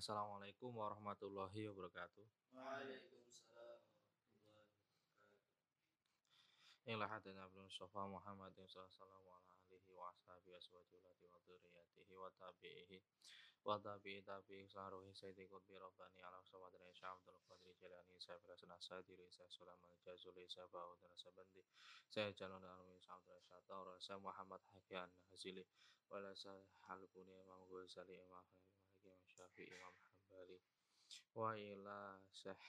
Assalamualaikum warahmatullahi wabarakatuh. Waalaikumsalam warahmatullahi wabarakatuh. Inilah hadana bin Mustafa Muhammad sallallahu alaihi wa ashabihi aswajulati wa dzurriyyatihi wa tabi'ihi wa tabi'i tabi'i saharuhi sayyidi qutbi rabbani ala sawadri Syekh Abdul Qadir Jilani Syekh Hasan Asadiri Syekh Sulaiman Jazuli Syekh Ba'udana Sabandi Syekh Jalal Alwi Syekh Abdul Syatar Syekh Muhammad Hakian Hazili wala Syekh Halbuni Imam Ghazali Imam Syafi'i Imam Hambali wa ila Syekh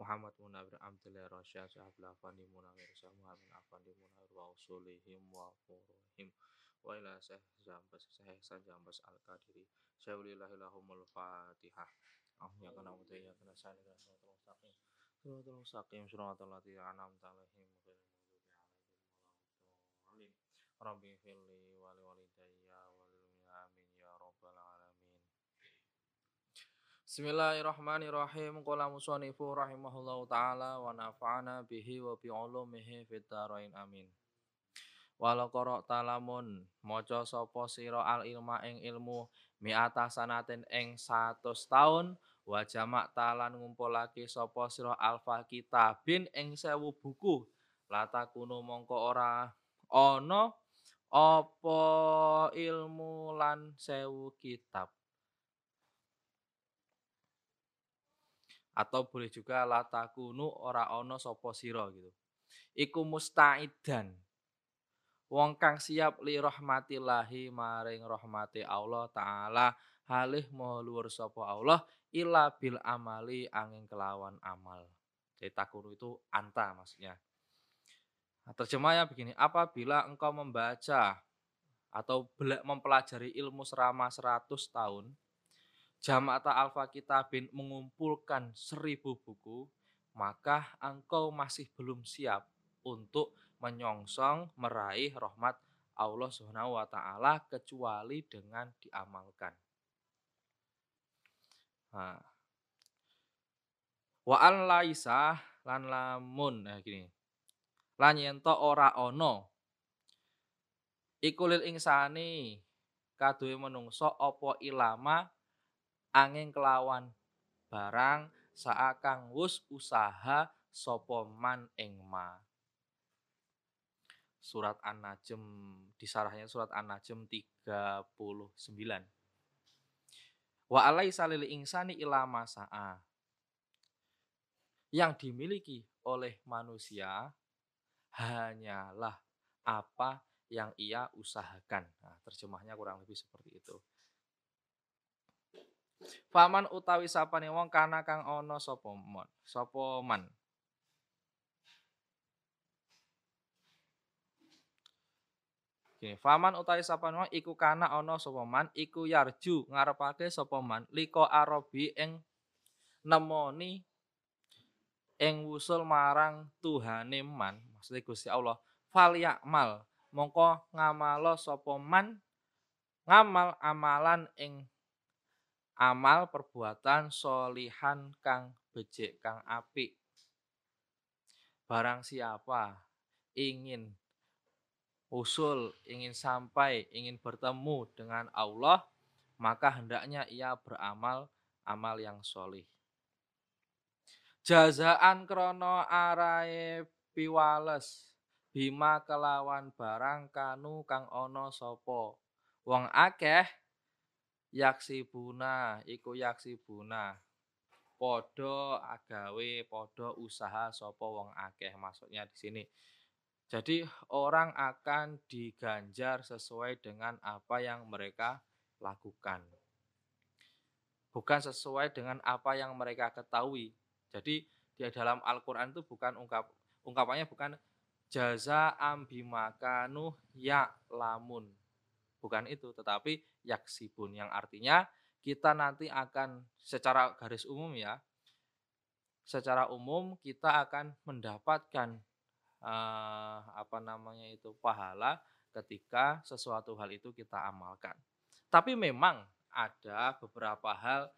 Muhammad Munawir Abdullah Rasyad Syekh Abdul Afandi Munawir Syekh Muhammad Afandi Munawir wa usulihim wa furuhim wa ila Syekh Jambas Syekh Hasan Jambas Al-Qadiri. Syekh Ulilahilahumul Fatihah. Amin ya kana wa ya kana sani kana suratul mustaqim. Suratul mustaqim suratul lati alaihim waladdallin Rabbi firli wa liwalidayya wa lil amin ya rabbal alamin Bismillahirrahmanirrahim. Qala musanifu rahimahullahu taala wa nafa'ana bihi wa bi ulumihi fid dharain. Amin. Walau qara talamun. Maca sapa sira al ilma ing ilmu mi'ata sanatin ing 100 taun. Wa jamak talan ngumpulake sapa sira alfa kitabin ing 1000 buku. Lata kuno mongko ora ana apa ilmu lan 1000 kitab atau boleh juga latakunu ora ono sopo siro gitu. Iku mustaidan. Wong kang siap li rahmatillahi maring rahmati Allah taala halih luar sopo Allah ila bil amali angin kelawan amal. Jadi takunu itu anta maksudnya. Nah, terjemahnya begini, apabila engkau membaca atau mempelajari ilmu selama 100 tahun, Jama'ata Alfa Kitabin mengumpulkan seribu buku, maka engkau masih belum siap untuk menyongsong meraih rahmat Allah Subhanahu wa taala kecuali dengan diamalkan. Wa an laisa lan lamun nah gini. Lan yento ora ono ikulil insani kaduwe menungso apa ilama angin kelawan barang saakang wus usaha sopoman engma Surat An-Najm disarahnya surat An-Najm 39. Wa alaisa lil insani ilama sa'a. Yang dimiliki oleh manusia hanyalah apa yang ia usahakan. Nah, terjemahnya kurang lebih seperti itu. Faman utawi sapane wong kana kang ana sapa mon, sapa man. Oke, faman utawi sapane wong iku kana ana sapa man, iku yarju ngarepake sapa man liko arabi ing nemoni ing wusul marang Tuhane man, maksudnya Gusti Allah, fal yakmal mongko ngamalo sapa man ngamal amalan ing amal perbuatan solihan kang becik kang apik. Barang siapa ingin usul, ingin sampai, ingin bertemu dengan Allah, maka hendaknya ia beramal amal yang solih. Jazaan krono arae piwales bima kelawan barang kanu kang ono sopo. Wong akeh yaksi buna iku yaksi buna. Podo agawe podo usaha sopo wong akeh maksudnya di sini. Jadi orang akan diganjar sesuai dengan apa yang mereka lakukan. Bukan sesuai dengan apa yang mereka ketahui. Jadi di dalam Al-Quran itu bukan ungkap ungkapannya bukan jaza ambimakanu ya lamun bukan itu tetapi yaksibun yang artinya kita nanti akan secara garis umum ya secara umum kita akan mendapatkan eh, apa namanya itu pahala ketika sesuatu hal itu kita amalkan. Tapi memang ada beberapa hal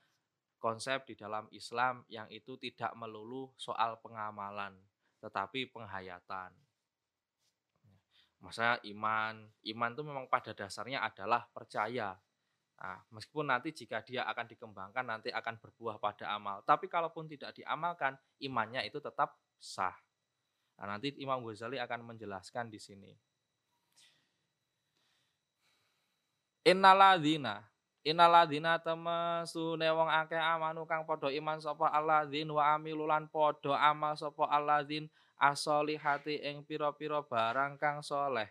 konsep di dalam Islam yang itu tidak melulu soal pengamalan tetapi penghayatan Masa iman, iman itu memang pada dasarnya adalah percaya. Nah, meskipun nanti jika dia akan dikembangkan nanti akan berbuah pada amal. Tapi kalaupun tidak diamalkan, imannya itu tetap sah. Nah, nanti Imam Ghazali akan menjelaskan di sini. Innaladzina Innaladzina temasune wong akeh amanu kang padha iman sapa alladzin wa amilulan padha amal sapa alladzin asolihati ing pira-pira barang kang soleh.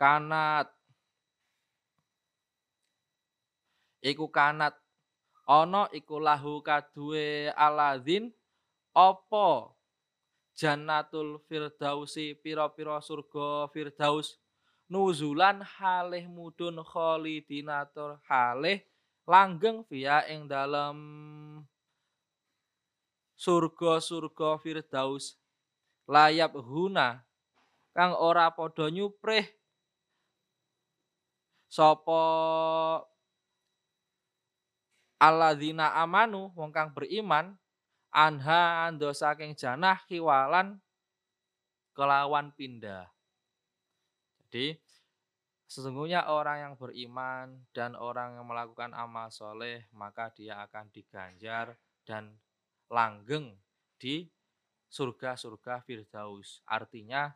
Kanat. Iku kanat. Ana iku lahu kaduwe alladzin apa? Jannatul Firdausi pira-pira surga Firdaus nuzulan halih mudun khalidinatur halih langgeng via ing dalam surga-surga Firdaus layap huna kang ora padha nyuprih sapa alladzina amanu wong kang beriman anha ando saking janah kiwalan kelawan pindah. Jadi sesungguhnya orang yang beriman dan orang yang melakukan amal soleh maka dia akan diganjar dan langgeng di surga-surga Firdaus. Artinya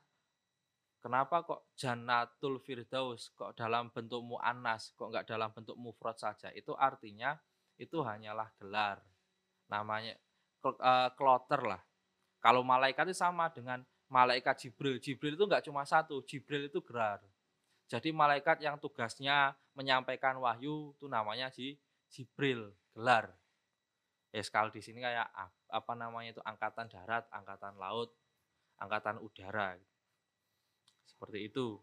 kenapa kok Jannatul Firdaus kok dalam bentuk mu'annas, kok nggak dalam bentuk mufrad saja? Itu artinya itu hanyalah gelar. Namanya uh, kloter lah. Kalau malaikat itu sama dengan malaikat Jibril. Jibril itu nggak cuma satu, Jibril itu gerar. Jadi malaikat yang tugasnya menyampaikan wahyu itu namanya Jibril, gelar. Ya sekali di sini kayak apa namanya itu angkatan darat, angkatan laut, angkatan udara. Seperti itu.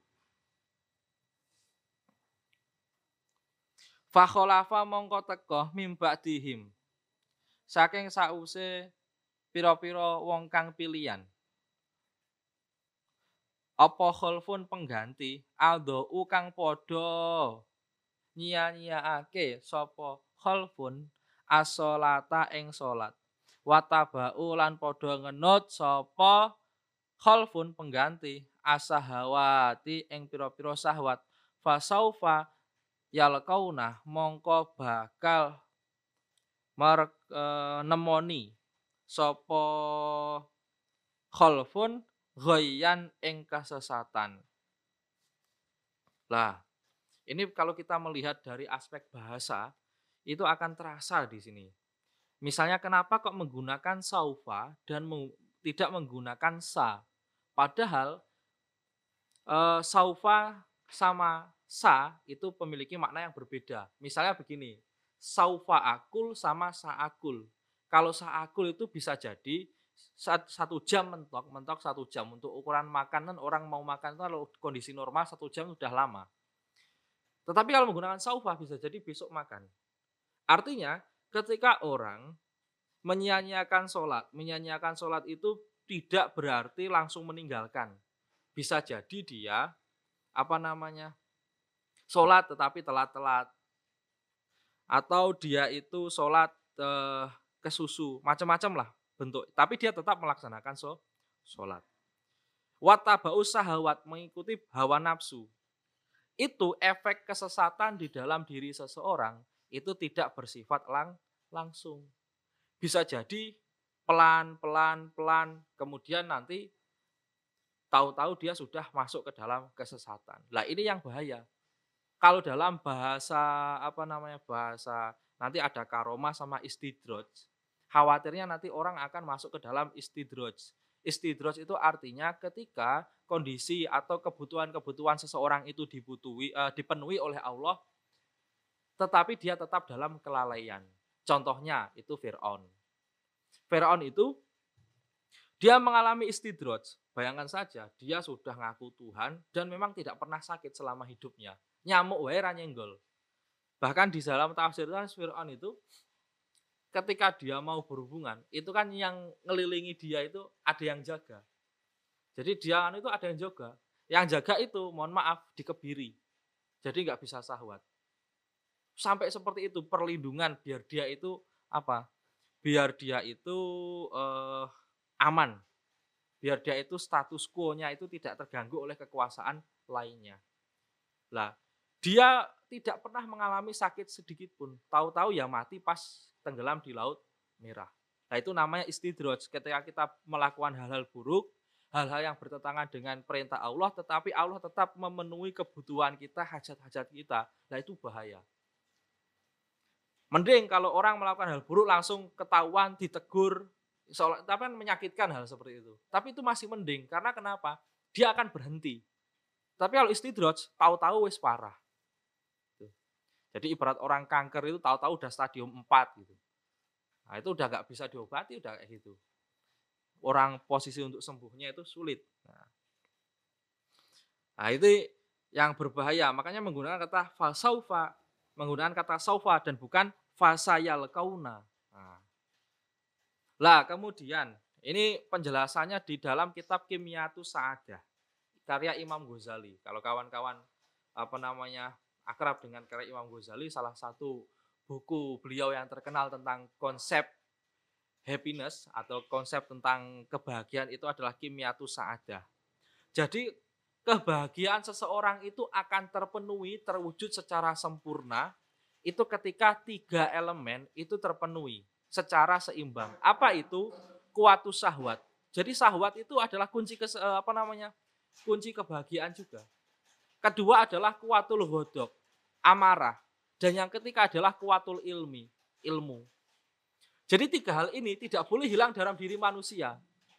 Fakholafa mongko tekoh mimba dihim saking sause pira-pira wong kang pilihan. Apa khalfun pengganti? Aldo kang padha. Nyia-nyiaake sapa khalfun asolata ing salat. Watabau lan padha ngenut sapa khalfun pengganti? Asahawati ing pira-pira syahwat. Fasaufa yalqauna mongko bakal marek e, nemoni sapa khalfun ghayyan ing kasesatan. Lah, ini kalau kita melihat dari aspek bahasa itu akan terasa di sini. Misalnya kenapa kok menggunakan saufa dan meng, tidak menggunakan sa? Padahal e, saufa sama sa itu memiliki makna yang berbeda. Misalnya begini, saufa akul sama saakul. Kalau saakul itu bisa jadi satu jam mentok, mentok satu jam untuk ukuran makanan orang mau makan itu kalau kondisi normal satu jam sudah lama. Tetapi kalau menggunakan saufa bisa jadi besok makan. Artinya ketika orang menyanyiakan sholat, menyanyiakan sholat itu tidak berarti langsung meninggalkan. Bisa jadi dia apa namanya sholat tetapi telat-telat atau dia itu sholat eh, ke susu, macam-macam lah bentuk. Tapi dia tetap melaksanakan so, sholat. Watabau sahawat mengikuti hawa nafsu. Itu efek kesesatan di dalam diri seseorang itu tidak bersifat lang langsung. Bisa jadi pelan, pelan, pelan, kemudian nanti tahu-tahu dia sudah masuk ke dalam kesesatan. Lah ini yang bahaya. Kalau dalam bahasa apa namanya bahasa nanti ada karomah sama istidroj. Khawatirnya nanti orang akan masuk ke dalam istidroj. Istidroj itu artinya ketika kondisi atau kebutuhan-kebutuhan seseorang itu dibutuhi, uh, dipenuhi oleh Allah, tetapi dia tetap dalam kelalaian. Contohnya itu Fir'aun. Fir'aun itu dia mengalami istidroj. Bayangkan saja, dia sudah ngaku Tuhan dan memang tidak pernah sakit selama hidupnya nyamuk wae ra nyenggol. Bahkan di dalam tafsir Fir'aun itu ketika dia mau berhubungan, itu kan yang ngelilingi dia itu ada yang jaga. Jadi dia itu ada yang jaga. Yang jaga itu, mohon maaf, dikebiri. Jadi nggak bisa sahwat. Sampai seperti itu perlindungan biar dia itu apa? Biar dia itu eh, aman. Biar dia itu status quo-nya itu tidak terganggu oleh kekuasaan lainnya. Lah, dia tidak pernah mengalami sakit sedikit pun. Tahu-tahu ya mati pas tenggelam di laut merah. Nah itu namanya istidroj. Ketika kita melakukan hal-hal buruk, hal-hal yang bertentangan dengan perintah Allah, tetapi Allah tetap memenuhi kebutuhan kita, hajat-hajat kita. Nah itu bahaya. Mending kalau orang melakukan hal buruk langsung ketahuan, ditegur, soal, tapi kan menyakitkan hal seperti itu. Tapi itu masih mending, karena kenapa? Dia akan berhenti. Tapi kalau istidroj, tahu-tahu wis parah. Jadi ibarat orang kanker itu tahu-tahu udah stadium 4 gitu. Nah itu udah nggak bisa diobati, udah kayak gitu. Orang posisi untuk sembuhnya itu sulit. Nah, nah itu yang berbahaya. Makanya menggunakan kata falsaufa, menggunakan kata saufa dan bukan fasayal kauna. Nah. Lah kemudian ini penjelasannya di dalam kitab Kimiyatu Sa'adah karya Imam Ghazali. Kalau kawan-kawan apa namanya akrab dengan karya Imam Ghazali, salah satu buku beliau yang terkenal tentang konsep happiness atau konsep tentang kebahagiaan itu adalah kimiatu sa'adah. Jadi kebahagiaan seseorang itu akan terpenuhi, terwujud secara sempurna itu ketika tiga elemen itu terpenuhi secara seimbang. Apa itu? Kuatu sahwat. Jadi sahwat itu adalah kunci ke, apa namanya? kunci kebahagiaan juga. Kedua adalah kuatul hodok, amarah. Dan yang ketiga adalah kuatul ilmi, ilmu. Jadi tiga hal ini tidak boleh hilang dalam diri manusia.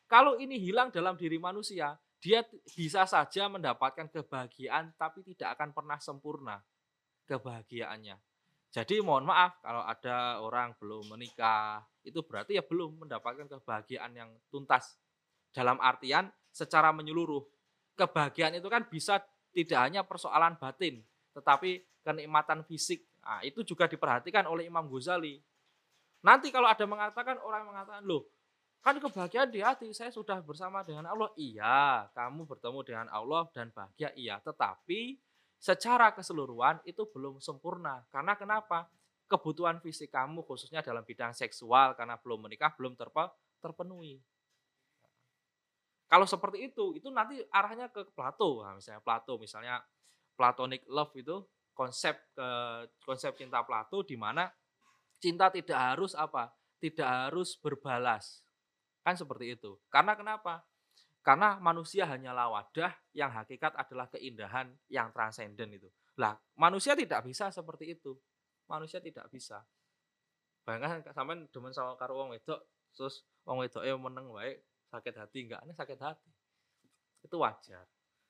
Kalau ini hilang dalam diri manusia, dia bisa saja mendapatkan kebahagiaan tapi tidak akan pernah sempurna kebahagiaannya. Jadi mohon maaf kalau ada orang belum menikah, itu berarti ya belum mendapatkan kebahagiaan yang tuntas. Dalam artian secara menyeluruh. Kebahagiaan itu kan bisa tidak hanya persoalan batin, tetapi kenikmatan fisik. Nah, itu juga diperhatikan oleh Imam Ghazali. Nanti kalau ada mengatakan orang mengatakan, loh kan kebahagiaan di hati, saya sudah bersama dengan Allah. Iya, kamu bertemu dengan Allah dan bahagia, iya. Tetapi secara keseluruhan itu belum sempurna. Karena kenapa? Kebutuhan fisik kamu khususnya dalam bidang seksual karena belum menikah belum terpe, terpenuhi. Kalau seperti itu, itu nanti arahnya ke Plato. Nah, misalnya Plato, misalnya Platonic love itu konsep ke konsep cinta Plato di mana cinta tidak harus apa? Tidak harus berbalas. Kan seperti itu. Karena kenapa? Karena manusia hanyalah wadah yang hakikat adalah keindahan yang transenden itu. Lah, manusia tidak bisa seperti itu. Manusia tidak bisa. Bayangkan sampean demen sama karo wong wedok, terus wong ya meneng wae sakit hati enggak? Ini sakit hati. Itu wajar.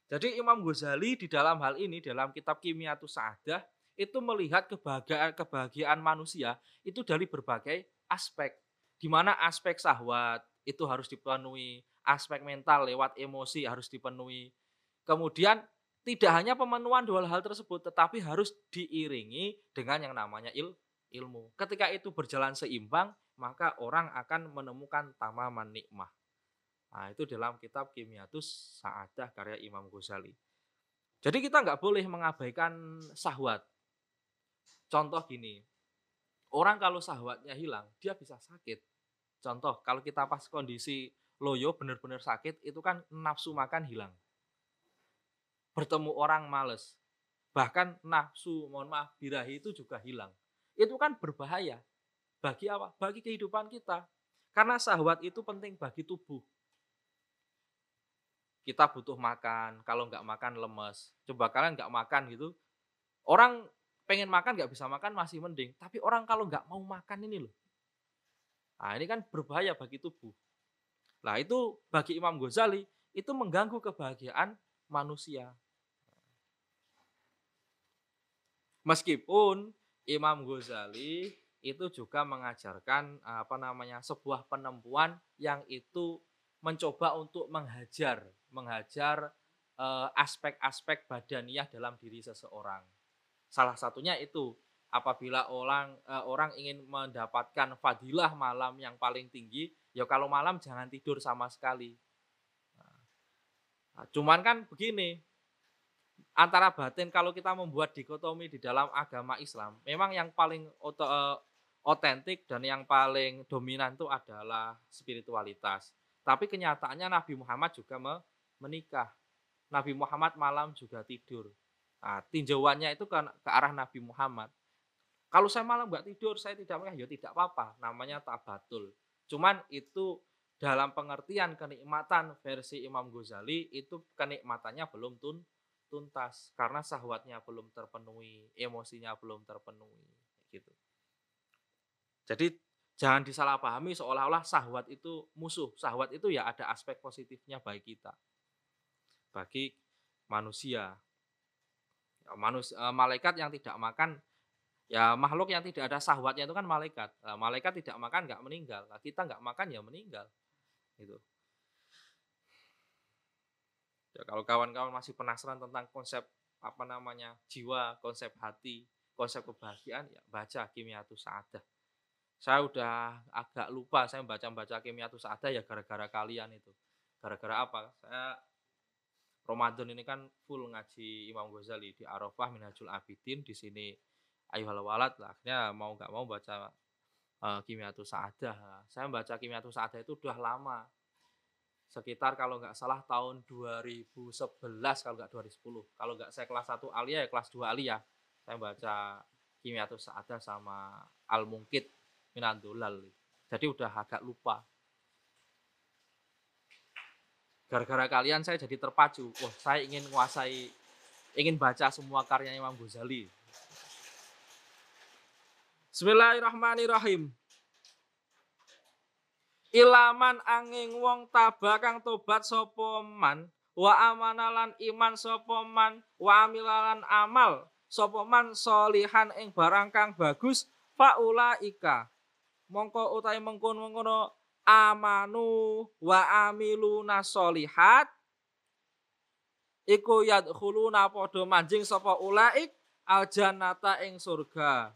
Jadi Imam Ghazali di dalam hal ini dalam kitab Kimiatu Sa'adah itu melihat kebahagiaan kebahagiaan manusia itu dari berbagai aspek. Di mana aspek sahwat itu harus dipenuhi, aspek mental lewat emosi harus dipenuhi. Kemudian tidak hanya pemenuhan dua hal tersebut tetapi harus diiringi dengan yang namanya il, ilmu. Ketika itu berjalan seimbang, maka orang akan menemukan tamaman nikmah. Nah, itu dalam kitab Kimiatus Sa'adah karya Imam Ghazali. Jadi kita nggak boleh mengabaikan sahwat. Contoh gini, orang kalau sahwatnya hilang, dia bisa sakit. Contoh, kalau kita pas kondisi loyo benar-benar sakit, itu kan nafsu makan hilang. Bertemu orang males. Bahkan nafsu, mohon maaf, birahi itu juga hilang. Itu kan berbahaya. Bagi apa? Bagi kehidupan kita. Karena sahwat itu penting bagi tubuh kita butuh makan, kalau nggak makan lemes. Coba kalian nggak makan gitu, orang pengen makan nggak bisa makan masih mending. Tapi orang kalau nggak mau makan ini loh, nah ini kan berbahaya bagi tubuh. Nah itu bagi Imam Ghazali itu mengganggu kebahagiaan manusia. Meskipun Imam Ghazali itu juga mengajarkan apa namanya sebuah penempuan yang itu mencoba untuk menghajar, menghajar eh, aspek-aspek badaniah dalam diri seseorang. Salah satunya itu apabila orang eh, orang ingin mendapatkan fadilah malam yang paling tinggi, ya kalau malam jangan tidur sama sekali. Nah, cuman kan begini, antara batin kalau kita membuat dikotomi di dalam agama Islam, memang yang paling eh, otentik dan yang paling dominan itu adalah spiritualitas. Tapi kenyataannya Nabi Muhammad juga menikah. Nabi Muhammad malam juga tidur. Nah, tinjauannya itu ke, ke arah Nabi Muhammad. Kalau saya malam nggak tidur, saya tidak mengaji, ya tidak apa-apa. Namanya tabatul. Cuman itu dalam pengertian kenikmatan versi Imam Ghazali itu kenikmatannya belum tun tuntas karena sahwatnya belum terpenuhi, emosinya belum terpenuhi gitu. Jadi jangan disalahpahami seolah-olah sahwat itu musuh. Sahwat itu ya ada aspek positifnya bagi kita. Bagi manusia. Ya, manus, e, malaikat yang tidak makan ya makhluk yang tidak ada sahwatnya itu kan malaikat. Nah, malaikat tidak makan nggak meninggal. Nah, kita nggak makan ya meninggal. Gitu. Ya, kalau kawan-kawan masih penasaran tentang konsep apa namanya jiwa, konsep hati, konsep kebahagiaan, ya baca Kimiatu Sa'adah. Saya udah agak lupa saya baca-baca Kimiatu Sa'adah ya gara-gara kalian itu. Gara-gara apa? Saya Ramadan ini kan full ngaji Imam Ghazali di Arafah Minhajul Abidin di sini Ayuhal Walad lah. Akhirnya mau nggak mau baca uh, Kimiatu Sa'adah. Saya baca Kimiatu Sa'adah itu udah lama sekitar kalau nggak salah tahun 2011 kalau nggak 2010 kalau nggak saya kelas 1 alia ya kelas 2 alia saya baca Kimia Kimiatus Saada sama Al Mungkit Minandulal jadi udah agak lupa. Gara-gara kalian saya jadi terpacu. Wah saya ingin menguasai ingin baca semua karya Imam Ghazali. Bismillahirrahmanirrahim. Ilaman angin wong tabakang tobat sapa man wa amanalan iman sapa man wa amilalan amal sapa man solihan ing barang kang bagus faula ika mongko utai mengkon-mengkono amanu wa amiluna solihat iku yadkhuluna padha manjing sapa ulaik aljannata ing surga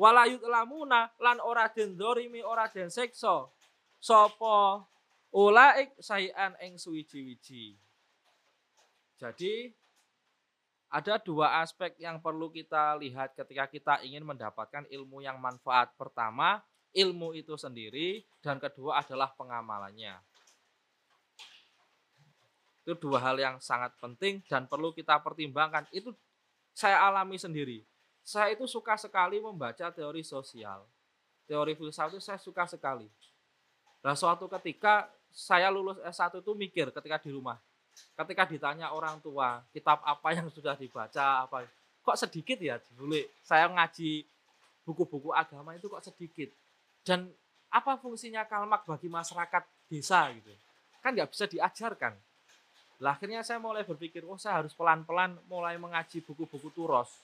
walayut lamuna lan ora den dorimi ora den siksa Sopo ulaik sayan eng suwiji-wiji. Jadi ada dua aspek yang perlu kita lihat ketika kita ingin mendapatkan ilmu yang manfaat. Pertama, ilmu itu sendiri dan kedua adalah pengamalannya. Itu dua hal yang sangat penting dan perlu kita pertimbangkan. Itu saya alami sendiri. Saya itu suka sekali membaca teori sosial. Teori filsafat itu saya suka sekali. Nah suatu ketika saya lulus S1 itu mikir ketika di rumah. Ketika ditanya orang tua, kitab apa yang sudah dibaca, apa kok sedikit ya dulu saya ngaji buku-buku agama itu kok sedikit. Dan apa fungsinya kalmak bagi masyarakat desa gitu. Kan nggak bisa diajarkan. Lah akhirnya saya mulai berpikir, oh saya harus pelan-pelan mulai mengaji buku-buku turos.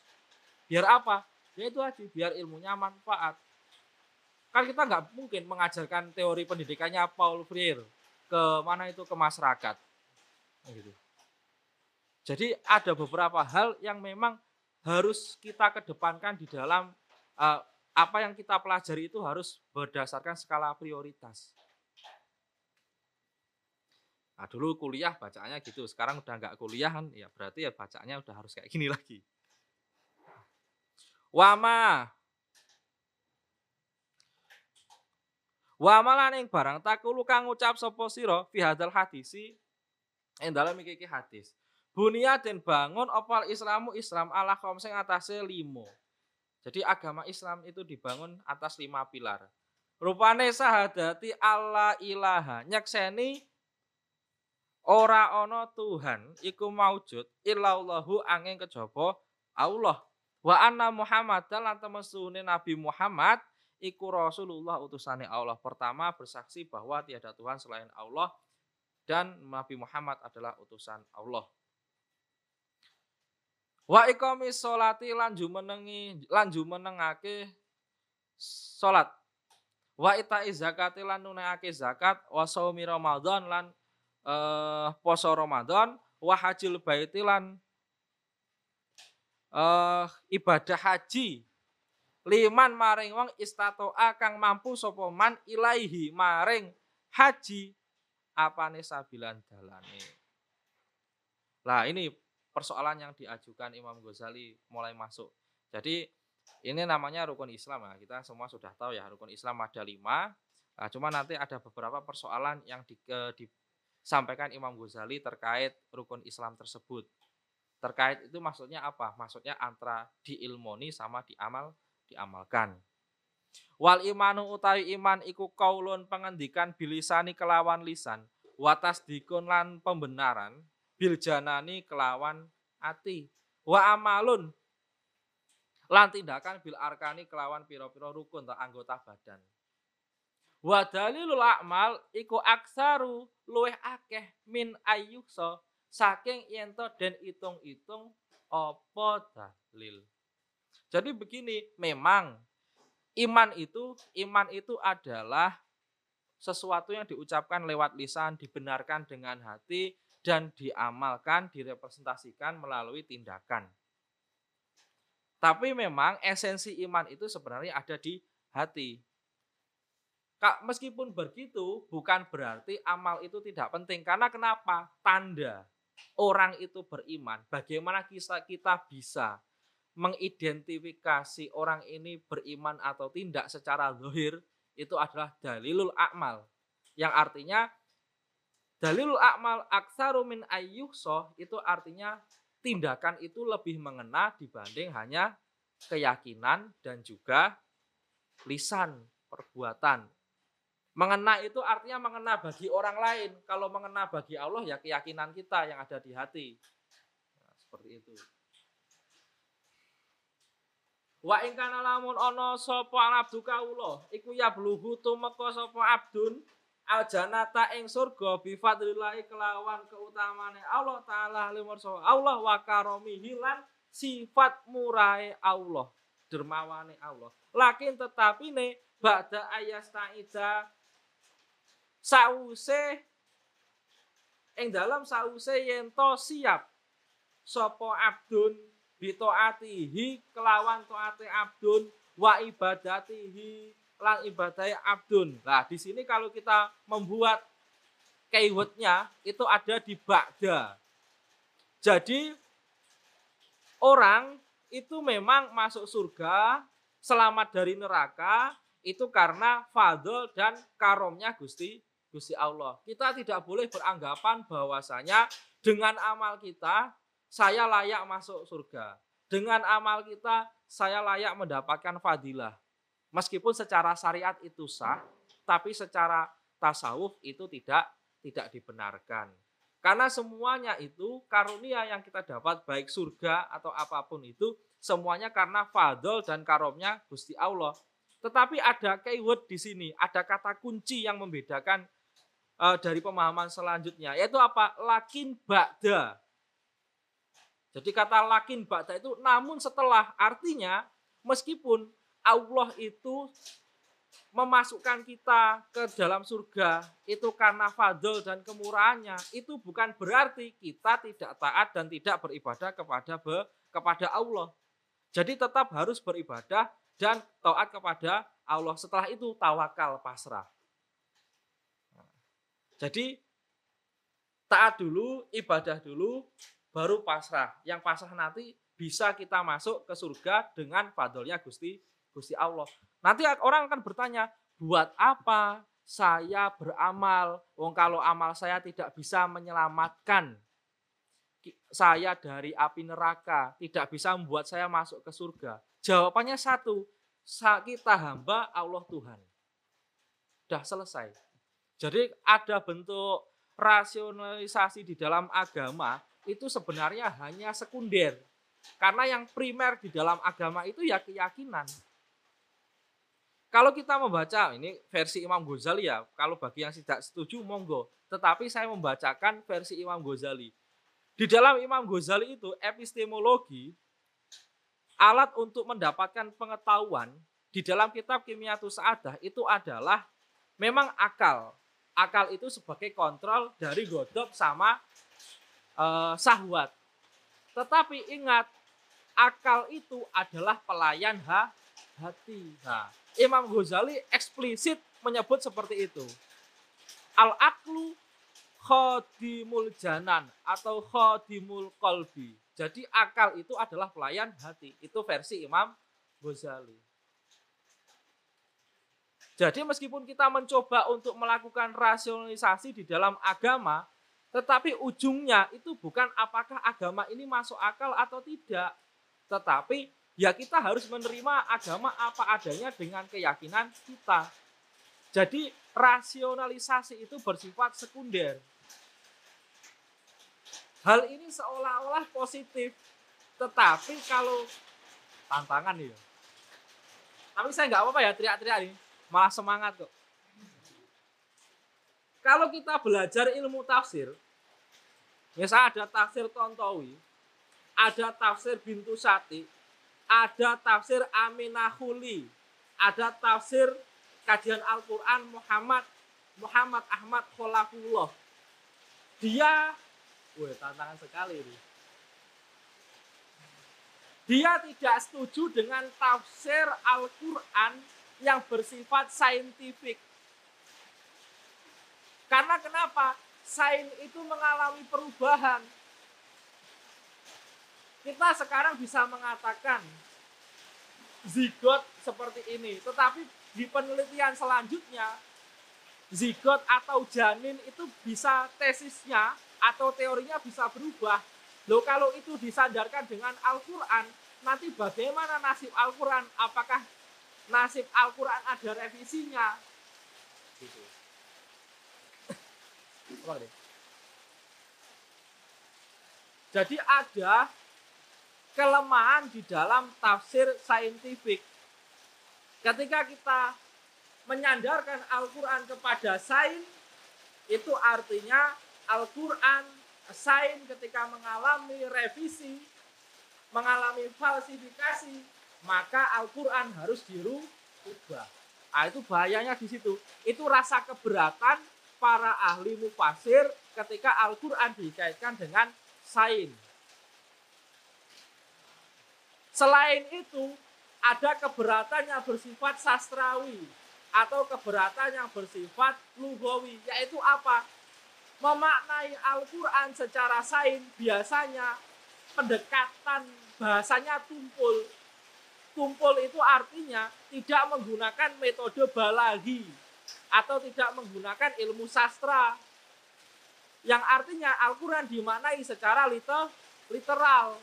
Biar apa? Ya itu aja, biar ilmunya manfaat kan kita nggak mungkin mengajarkan teori pendidikannya Paul Freire ke mana itu ke masyarakat gitu. Jadi ada beberapa hal yang memang harus kita kedepankan di dalam uh, apa yang kita pelajari itu harus berdasarkan skala prioritas. Nah dulu kuliah bacanya gitu, sekarang udah nggak kuliah kan, ya berarti ya bacanya udah harus kayak gini lagi. Wama Wa malan ing barang takulu kang ngucap sapa sira fi hadal hadisi ing dalem iki hadis. Bunia den bangun opal Islamu Islam ala kaum sing atase limo. Jadi agama Islam itu dibangun atas lima pilar. Rupane sahadati Allah ilaha nyekseni ora ana Tuhan iku maujud illallahu angin kejaba Allah wa anna Muhammadan lan temesune Nabi Muhammad iku Rasulullah utusannya Allah. Pertama bersaksi bahwa tiada Tuhan selain Allah dan Nabi Muhammad adalah utusan Allah. Wa iqamis sholati lanju menengi lanju menengake salat. Wa ita zakati lan nunekake zakat wa shaumi Ramadan lan eh, poso Ramadan wa hajil baiti lan eh, ibadah haji liman maring wong istatoa kang mampu sapa man ilaihi maring haji apane sabilan dalane. Lah ini persoalan yang diajukan Imam Ghazali mulai masuk. Jadi ini namanya rukun Islam ya. Kita semua sudah tahu ya rukun Islam ada lima. Nah, cuma nanti ada beberapa persoalan yang di, ke, disampaikan Imam Ghazali terkait rukun Islam tersebut. Terkait itu maksudnya apa? Maksudnya antara diilmoni sama diamal diamalkan. Wal imanu utawi iman iku kaulun pengendikan bilisani kelawan lisan, watas dikun lan pembenaran, biljanani kelawan ati. Wa amalun lan tindakan bil arkani kelawan piro-piro rukun atau anggota badan. Wa dalilul a'mal iku aksaru luweh akeh min ayyuhsa saking yento dan hitung-hitung apa dalil. Jadi begini, memang iman itu iman itu adalah sesuatu yang diucapkan lewat lisan, dibenarkan dengan hati dan diamalkan, direpresentasikan melalui tindakan. Tapi memang esensi iman itu sebenarnya ada di hati. Meskipun begitu, bukan berarti amal itu tidak penting. Karena kenapa? Tanda orang itu beriman. Bagaimana kita, kita bisa mengidentifikasi orang ini beriman atau tidak secara zahir itu adalah dalilul akmal. Yang artinya dalilul akmal aksaru min ayyuhsoh itu artinya tindakan itu lebih mengena dibanding hanya keyakinan dan juga lisan perbuatan Mengena itu artinya mengena bagi orang lain. Kalau mengena bagi Allah ya keyakinan kita yang ada di hati. Nah, seperti itu. Wa ing kana lamun ana sapa abdu kawula iku ya bluhu tumeka abdun aljanata ing surga bi kelawan keutamane Allah taala limarsa Allah wa karomihi lan sifat murahe Allah dermawane Allah. Lakin tetapine ba'da ayastaida sause ing dalam sause yen to siap sapa abdun bitaatihi kelawan taate abdun wa ibadatihi lan ibadai abdun. Nah, di sini kalau kita membuat keywordnya itu ada di ba'da. Jadi orang itu memang masuk surga, selamat dari neraka, itu karena fadl dan karomnya Gusti Gusti Allah. Kita tidak boleh beranggapan bahwasanya dengan amal kita saya layak masuk surga. Dengan amal kita saya layak mendapatkan fadilah. Meskipun secara syariat itu sah, tapi secara tasawuf itu tidak tidak dibenarkan. Karena semuanya itu karunia yang kita dapat baik surga atau apa pun itu semuanya karena fadl dan karomnya Gusti Allah. Tetapi ada keyword di sini, ada kata kunci yang membedakan uh, dari pemahaman selanjutnya yaitu apa? Lakin ba'da. Jadi kata lakin ba'da itu namun setelah artinya meskipun Allah itu memasukkan kita ke dalam surga itu karena fadl dan kemurahannya itu bukan berarti kita tidak taat dan tidak beribadah kepada be, kepada Allah. Jadi tetap harus beribadah dan taat kepada Allah. Setelah itu tawakal pasrah. Jadi taat dulu, ibadah dulu, baru pasrah. Yang pasrah nanti bisa kita masuk ke surga dengan fadlnya Gusti Gusti Allah. Nanti orang akan bertanya, buat apa saya beramal? Wong kalau amal saya tidak bisa menyelamatkan saya dari api neraka, tidak bisa membuat saya masuk ke surga. Jawabannya satu, kita hamba Allah Tuhan. Sudah selesai. Jadi ada bentuk rasionalisasi di dalam agama itu sebenarnya hanya sekunder. Karena yang primer di dalam agama itu ya keyakinan. Kalau kita membaca, ini versi Imam Ghazali ya, kalau bagi yang tidak setuju monggo. Tetapi saya membacakan versi Imam Ghazali. Di dalam Imam Ghazali itu epistemologi, alat untuk mendapatkan pengetahuan di dalam kitab Kimiatus Sa'adah itu adalah memang akal akal itu sebagai kontrol dari godok sama uh, sahwat. Tetapi ingat, akal itu adalah pelayan ha, hati. Nah, Imam Ghazali eksplisit menyebut seperti itu. Al-aklu khodimul janan atau khodimul kolbi. Jadi akal itu adalah pelayan hati. Itu versi Imam Ghazali. Jadi meskipun kita mencoba untuk melakukan rasionalisasi di dalam agama, Tetapi ujungnya itu bukan apakah agama ini masuk akal atau tidak. Tetapi ya kita harus menerima agama apa adanya dengan keyakinan kita. Jadi rasionalisasi itu bersifat sekunder. Hal ini seolah-olah positif. Tetapi kalau tantangan ya. Tapi saya nggak apa-apa ya teriak-teriak ini. Malah semangat kok. Kalau kita belajar ilmu tafsir, misalnya ada tafsir Tontowi, ada tafsir Bintu Sati, ada tafsir Aminahuli, ada tafsir kajian Al-Quran Muhammad Muhammad Ahmad Kholafullah. Dia, wah tantangan sekali ini. Dia tidak setuju dengan tafsir Al-Quran yang bersifat saintifik karena kenapa? Sains itu mengalami perubahan. Kita sekarang bisa mengatakan zigot seperti ini. Tetapi di penelitian selanjutnya, zigot atau janin itu bisa tesisnya atau teorinya bisa berubah. Loh kalau itu disandarkan dengan Al-Quran, nanti bagaimana nasib Al-Quran? Apakah nasib Al-Quran ada revisinya? Gitu. Jadi ada kelemahan di dalam tafsir saintifik. Ketika kita menyandarkan Al-Quran kepada sains, itu artinya Al-Quran, sains ketika mengalami revisi, mengalami falsifikasi, maka Al-Quran harus dirubah. Nah, itu bahayanya di situ. Itu rasa keberatan para ahli mufasir ketika Al-Quran dikaitkan dengan sains. Selain itu, ada keberatan yang bersifat sastrawi atau keberatan yang bersifat lugawi, yaitu apa? Memaknai Al-Quran secara sains biasanya pendekatan bahasanya tumpul. Tumpul itu artinya tidak menggunakan metode balagi atau tidak menggunakan ilmu sastra yang artinya Al-Quran dimaknai secara literal.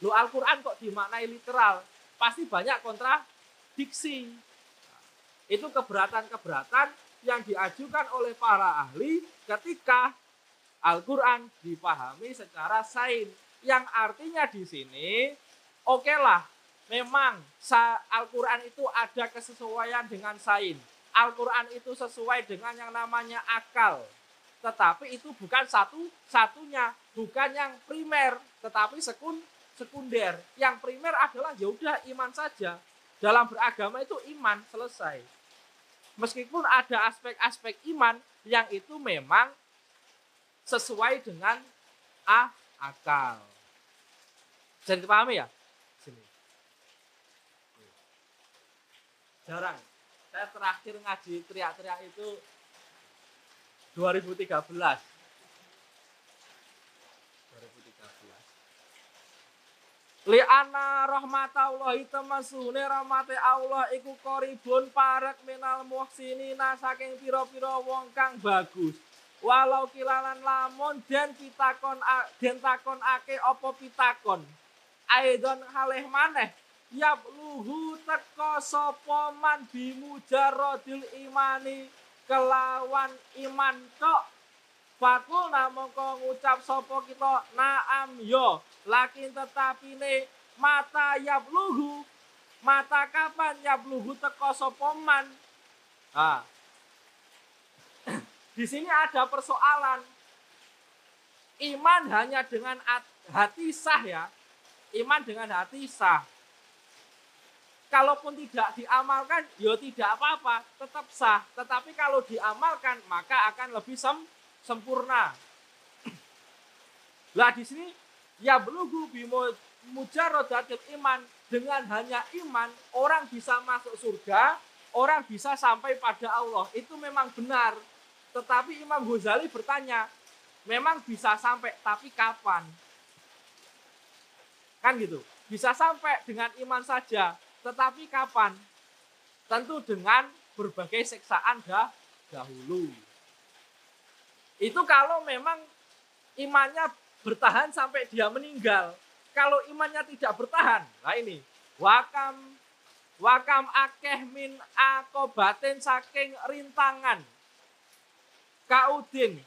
Lo Al-Quran kok dimaknai literal? Pasti banyak kontradiksi. Itu keberatan-keberatan yang diajukan oleh para ahli ketika Al-Quran dipahami secara sains. Yang artinya di sini, oke okay lah, memang Al-Quran itu ada kesesuaian dengan sains Al-Quran itu sesuai dengan yang namanya akal. Tetapi itu bukan satu-satunya, bukan yang primer, tetapi sekun, sekunder. Yang primer adalah ya udah iman saja. Dalam beragama itu iman selesai. Meskipun ada aspek-aspek iman yang itu memang sesuai dengan a akal. Jadi dipahami ya? Sini. Jarang saya terakhir ngaji teriak-teriak itu 2013 2013 Li'ana rahmatallahi temasune rahmate Allah iku koribun parek minal muhsinina saking piro-piro wong kang bagus. Walau kilalan lamun den pitakon den takon ake opo pitakon. Aidon haleh maneh yabluhu teko sapa man bimujarradil imani kelawan iman tok Fakul mongko ngucap sapa kita naam yo lakin tetapi ne mata yabluhu. Mata kapan yabluhu teko sapa man? Ah. di sini ada persoalan. Iman hanya dengan hati sah ya. Iman dengan hati sah. Kalaupun tidak diamalkan, ya tidak apa-apa, tetap sah. Tetapi kalau diamalkan, maka akan lebih sem sempurna. Lah di sini ya belugu bimo mujarodatil iman dengan hanya iman orang bisa masuk surga, orang bisa sampai pada Allah. Itu memang benar. Tetapi Imam Ghazali bertanya, memang bisa sampai, tapi kapan? Kan gitu. Bisa sampai dengan iman saja, tetapi kapan? Tentu dengan berbagai siksaan dah, dahulu. Itu kalau memang imannya bertahan sampai dia meninggal. Kalau imannya tidak bertahan, nah ini. Wakam wakam akeh min akobatin saking rintangan. Kaudin.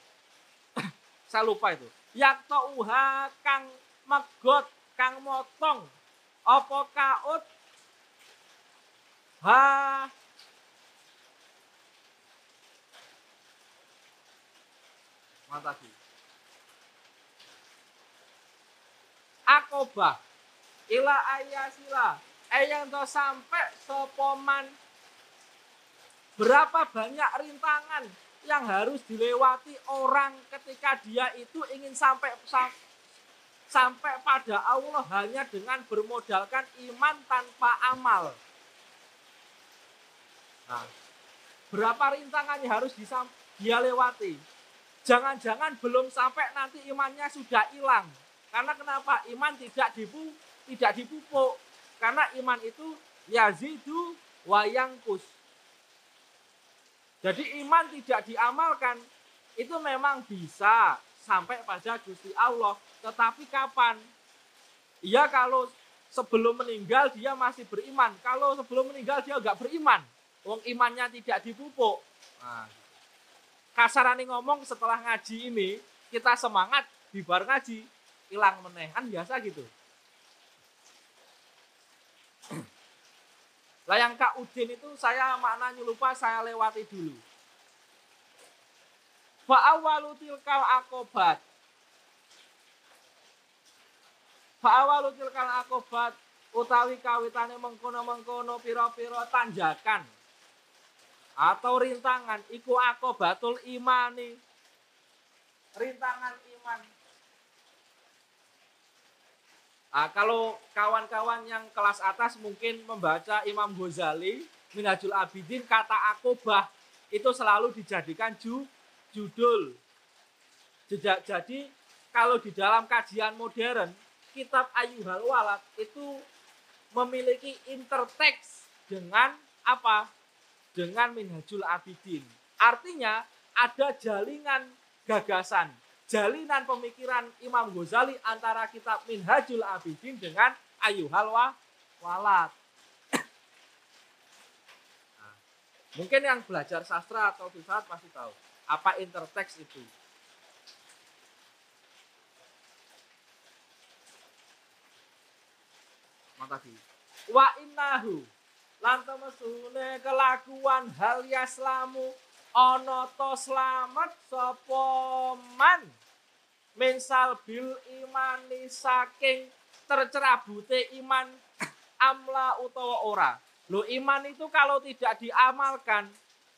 Saya lupa itu. Yakto uha kang megot kang motong. Apa kaud? Ha Mantap. Akobah ila ayasila yang to sampai sopoman berapa banyak rintangan yang harus dilewati orang ketika dia itu ingin sampai sampai pada Allah hanya dengan bermodalkan iman tanpa amal. Nah, berapa rintangan yang harus dia lewati? Jangan-jangan belum sampai nanti imannya sudah hilang. Karena kenapa? Iman tidak dipu, tidak dipupuk. Karena iman itu yazidu wayangkus. Jadi iman tidak diamalkan itu memang bisa sampai pada Gusti Allah. Tetapi kapan? Iya kalau sebelum meninggal dia masih beriman. Kalau sebelum meninggal dia nggak beriman. Wong imannya tidak dipupuk. Nah, kasaran ngomong setelah ngaji ini kita semangat di bar ngaji hilang meneh. Kan biasa gitu. Lah yang Kak Udin itu saya maknanya lupa saya lewati dulu. Fa'awalu tilkal akobat. Fa'awalu tilkal akobat utawi kawitane mengkono-mengkono piro-piro tanjakan atau rintangan iku aku batul imani rintangan iman Nah, kalau kawan-kawan yang kelas atas mungkin membaca Imam Ghazali Minhajul Abidin kata akobah itu selalu dijadikan ju, judul. Jadi kalau di dalam kajian modern kitab Ayuhal Walad itu memiliki interteks dengan apa? Dengan Minhajul Abidin. Artinya ada jaringan gagasan, jalinan pemikiran Imam Ghazali antara kitab Minhajul Abidin dengan Ayuhal Walad. Nah, mungkin yang belajar sastra atau filsafat pasti tahu apa interteks itu. Mantap. Wa innahu lan temesune kelakuan hal yaslamu ana to slamet sapa man? Mensal bil imani saking tercerabute iman amla utawa ora? Lo iman itu kalau tidak diamalkan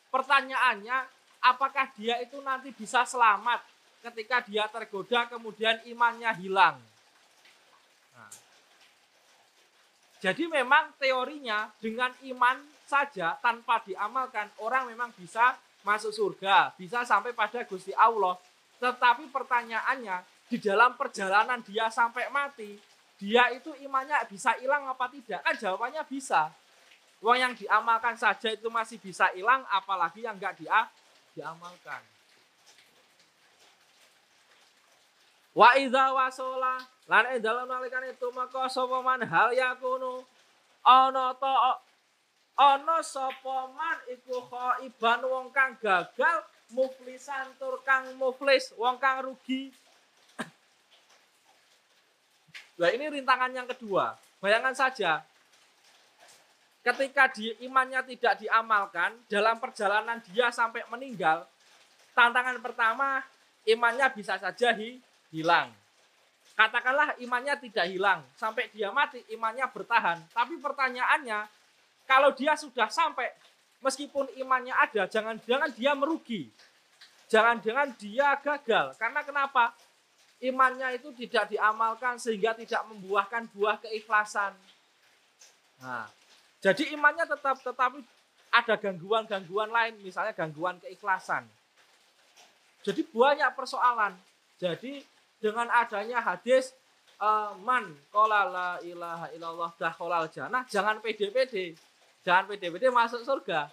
pertanyaannya apakah dia itu nanti bisa selamat ketika dia tergoda kemudian imannya hilang nah, jadi memang teorinya dengan iman saja tanpa diamalkan orang memang bisa masuk surga, bisa sampai pada Gusti Allah. Tetapi pertanyaannya di dalam perjalanan dia sampai mati, dia itu imannya bisa hilang apa tidak? Kan jawabannya bisa. Uang yang diamalkan saja itu masih bisa hilang, apalagi yang enggak dia diamalkan. Wa idza wasola lan ing dalem nalikan itu maka sapa man hal yakunu ana ta ana sapa man iku khaiban wong kang gagal muflisan tur kang muflis wong kang rugi Nah ini rintangan yang kedua. Bayangkan saja, ketika di imannya tidak diamalkan, dalam perjalanan dia sampai meninggal, tantangan pertama imannya bisa saja hilang. Katakanlah imannya tidak hilang, sampai dia mati imannya bertahan. Tapi pertanyaannya, kalau dia sudah sampai, meskipun imannya ada, jangan-jangan dia merugi. Jangan-jangan dia gagal. Karena kenapa? Imannya itu tidak diamalkan sehingga tidak membuahkan buah keikhlasan. Nah, jadi imannya tetap tetapi ada gangguan-gangguan lain, misalnya gangguan keikhlasan. Jadi banyak persoalan. Jadi dengan adanya hadis uh, man qala la ilaha illallah dakhalal jannah jangan pede-pede. Jangan pede-pede masuk surga.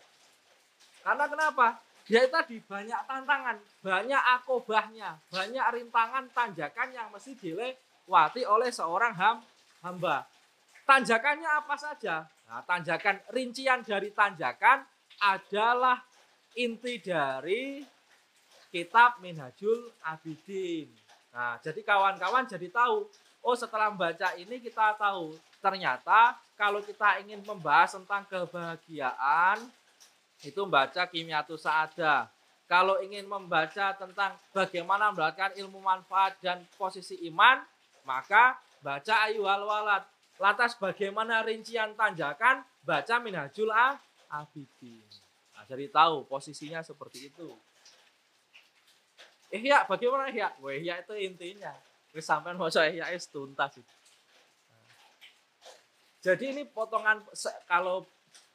Karena kenapa? dia tadi banyak tantangan, banyak akobahnya, banyak rintangan, tanjakan yang mesti dilewati oleh seorang ham, hamba. Tanjakannya apa saja? Nah, tanjakan rincian dari tanjakan adalah inti dari kitab Minhajul Abidin. Nah, jadi kawan-kawan jadi tahu, oh setelah membaca ini kita tahu ternyata kalau kita ingin membahas tentang kebahagiaan itu membaca Kimyatu Saada. Kalau ingin membaca tentang bagaimana mendapatkan ilmu manfaat dan posisi iman, maka baca Ayuhal Walad. Lantas bagaimana rincian tanjakan? Baca Minhajul Abidin. Nah, jadi tahu posisinya seperti itu. Ihya, bagaimana Ihya? Wah, Ihya itu intinya. Wis sampean maca Ihya es tuntas itu. Jadi ini potongan kalau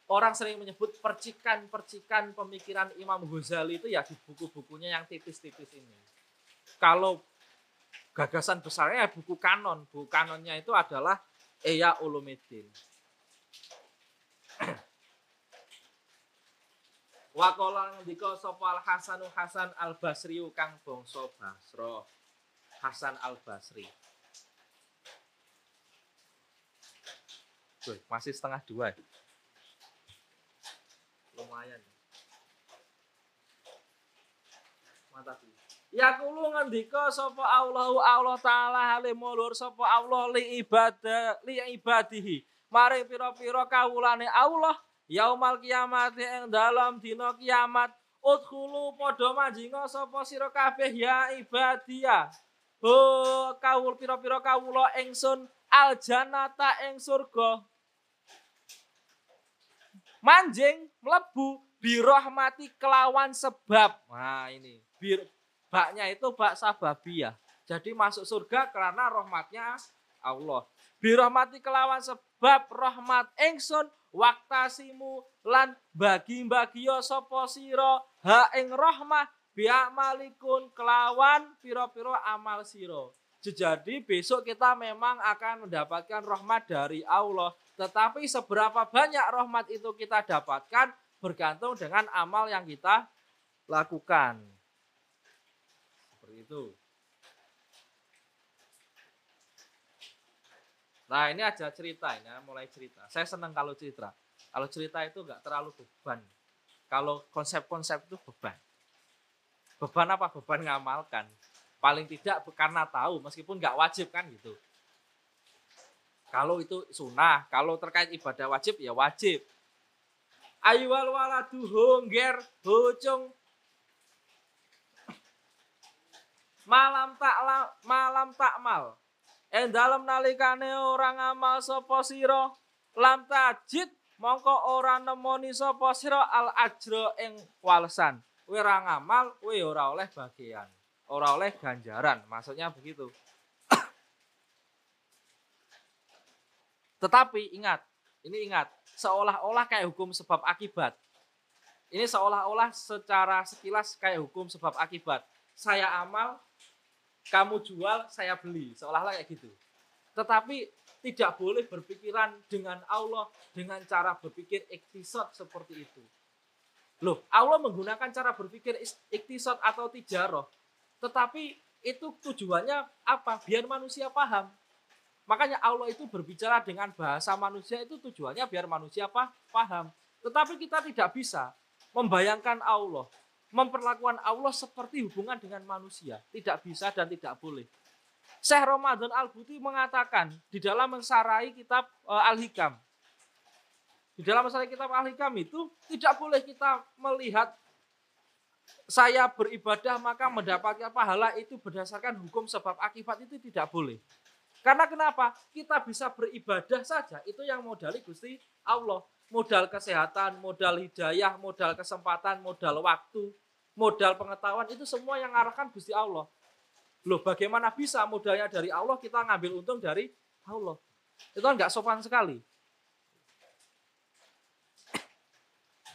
orang sering menyebut percikan-percikan pemikiran Imam Ghazali itu ya di buku-bukunya yang tipis-tipis ini. Kalau gagasan besarnya ya buku kanon, buku kanonnya itu adalah Eya Ulumuddin. Wakola ngendika sapa Hasanu Hasan Al Basri kang bangsa Basra. Hasan Al Basri. Tuh, masih setengah dua. Lumayan. Mantap. Ya kulo ngendika sapa Allahu Allah taala hale mulur sapa Allah li ibadah li ibadihi. Mari pira-pira kawulane Allah yaumal kiamat ing dalam dina kiamat udkhulu padha manjinga sapa sira kabeh ya ibadia. Ho kawul pira-pira kawula ingsun aljannata ing surga. Manjing mlebu birahmati kelawan sebab. Nah ini, bir baknya itu bak sababiyah. Jadi masuk surga karena rahmatnya Allah. Birahmati kelawan sebab rahmat ingsun waktasimu lan bagi-bagi sapa sira ha ing rahmah bi'amalikun kelawan piro-piro amal siro. Jadi besok kita memang akan mendapatkan rahmat dari Allah. Tetapi seberapa banyak rahmat itu kita dapatkan bergantung dengan amal yang kita lakukan. Seperti itu. Nah ini aja cerita ini, mulai cerita. Saya senang kalau cerita. Kalau cerita itu nggak terlalu beban. Kalau konsep-konsep itu beban. Beban apa? Beban ngamalkan. Paling tidak karena tahu, meskipun nggak wajib kan gitu. Kalau itu sunnah, kalau terkait ibadah wajib ya wajib. Aywal waladu hongger bocong malam tak malam tak mal En dalem nalikane ora ngamal sapa sira lam tajid mongko ora nemoni sapa sira al ajra ing walesan. Kowe ora ngamal, kowe ora oleh bagian, ora oleh ganjaran. Maksudnya begitu. Tetapi ingat, ini ingat, seolah-olah kayak hukum sebab akibat. Ini seolah-olah secara sekilas kayak hukum sebab akibat. Saya amal, kamu jual, saya beli. Seolah-olah kayak gitu. Tetapi tidak boleh berpikiran dengan Allah dengan cara berpikir iktisad seperti itu. Loh, Allah menggunakan cara berpikir iktisad atau tijaroh. Tetapi itu tujuannya apa? Biar manusia paham. Makanya Allah itu berbicara dengan bahasa manusia itu tujuannya biar manusia paham. Tetapi kita tidak bisa membayangkan Allah memperlakukan Allah seperti hubungan dengan manusia. Tidak bisa dan tidak boleh. Syekh Ramadan Al-Buti mengatakan di dalam mensarai kitab uh, Al-Hikam. Di dalam mensarai kitab Al-Hikam itu tidak boleh kita melihat saya beribadah maka mendapatkan pahala itu berdasarkan hukum sebab akibat itu tidak boleh. Karena kenapa? Kita bisa beribadah saja, itu yang modali Gusti Allah modal kesehatan, modal hidayah, modal kesempatan, modal waktu, modal pengetahuan itu semua yang arahkan Gusti Allah. Loh, bagaimana bisa modalnya dari Allah kita ngambil untung dari Allah? Itu kan nggak sopan sekali.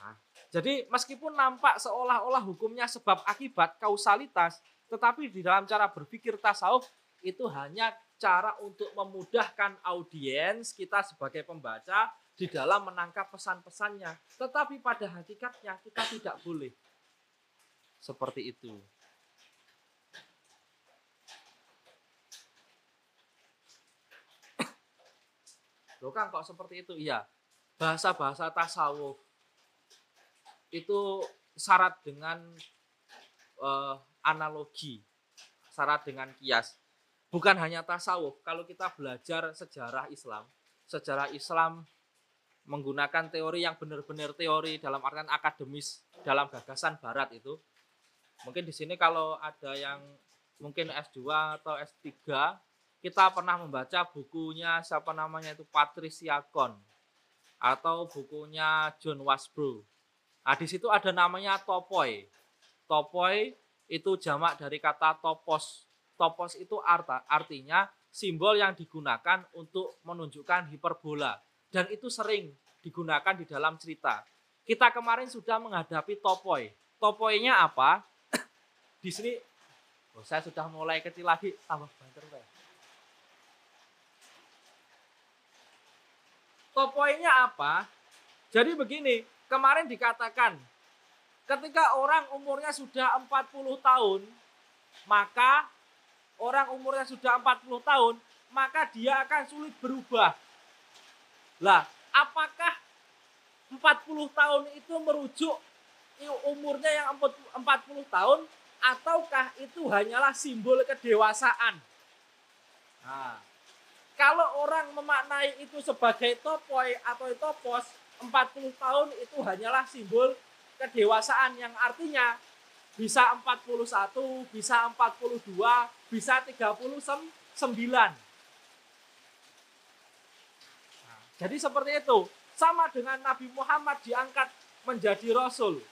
Nah, jadi meskipun nampak seolah-olah hukumnya sebab akibat kausalitas, tetapi di dalam cara berpikir tasawuf itu hanya cara untuk memudahkan audiens kita sebagai pembaca di dalam menangkap pesan-pesannya. Tetapi pada hakikatnya kita tidak boleh. seperti itu. Loh Kang kok seperti itu? Iya. Bahasa-bahasa tasawuf itu syarat dengan uh, analogi, syarat dengan kias. Bukan hanya tasawuf. Kalau kita belajar sejarah Islam, sejarah Islam menggunakan teori yang benar-benar teori dalam artian akademis dalam gagasan barat itu. Mungkin di sini kalau ada yang mungkin S2 atau S3 kita pernah membaca bukunya siapa namanya itu Patricia Kon atau bukunya John Wasbro. Nah, di situ ada namanya topoi. Topoi itu jamak dari kata topos. Topos itu arta, artinya simbol yang digunakan untuk menunjukkan hiperbola dan itu sering digunakan di dalam cerita. Kita kemarin sudah menghadapi topoi. Topoinya apa? di sini oh, saya sudah mulai kecil lagi tambah banter Topoinya apa? Jadi begini, kemarin dikatakan ketika orang umurnya sudah 40 tahun, maka orang umurnya sudah 40 tahun, maka dia akan sulit berubah. Lah, apakah 40 tahun itu merujuk umurnya yang 40 tahun ataukah itu hanyalah simbol kedewasaan? Nah, kalau orang memaknai itu sebagai topoi atau topos, 40 tahun itu hanyalah simbol kedewasaan yang artinya bisa 41, bisa 42, bisa 39. Nah, jadi seperti itu. Sama dengan Nabi Muhammad diangkat menjadi rasul.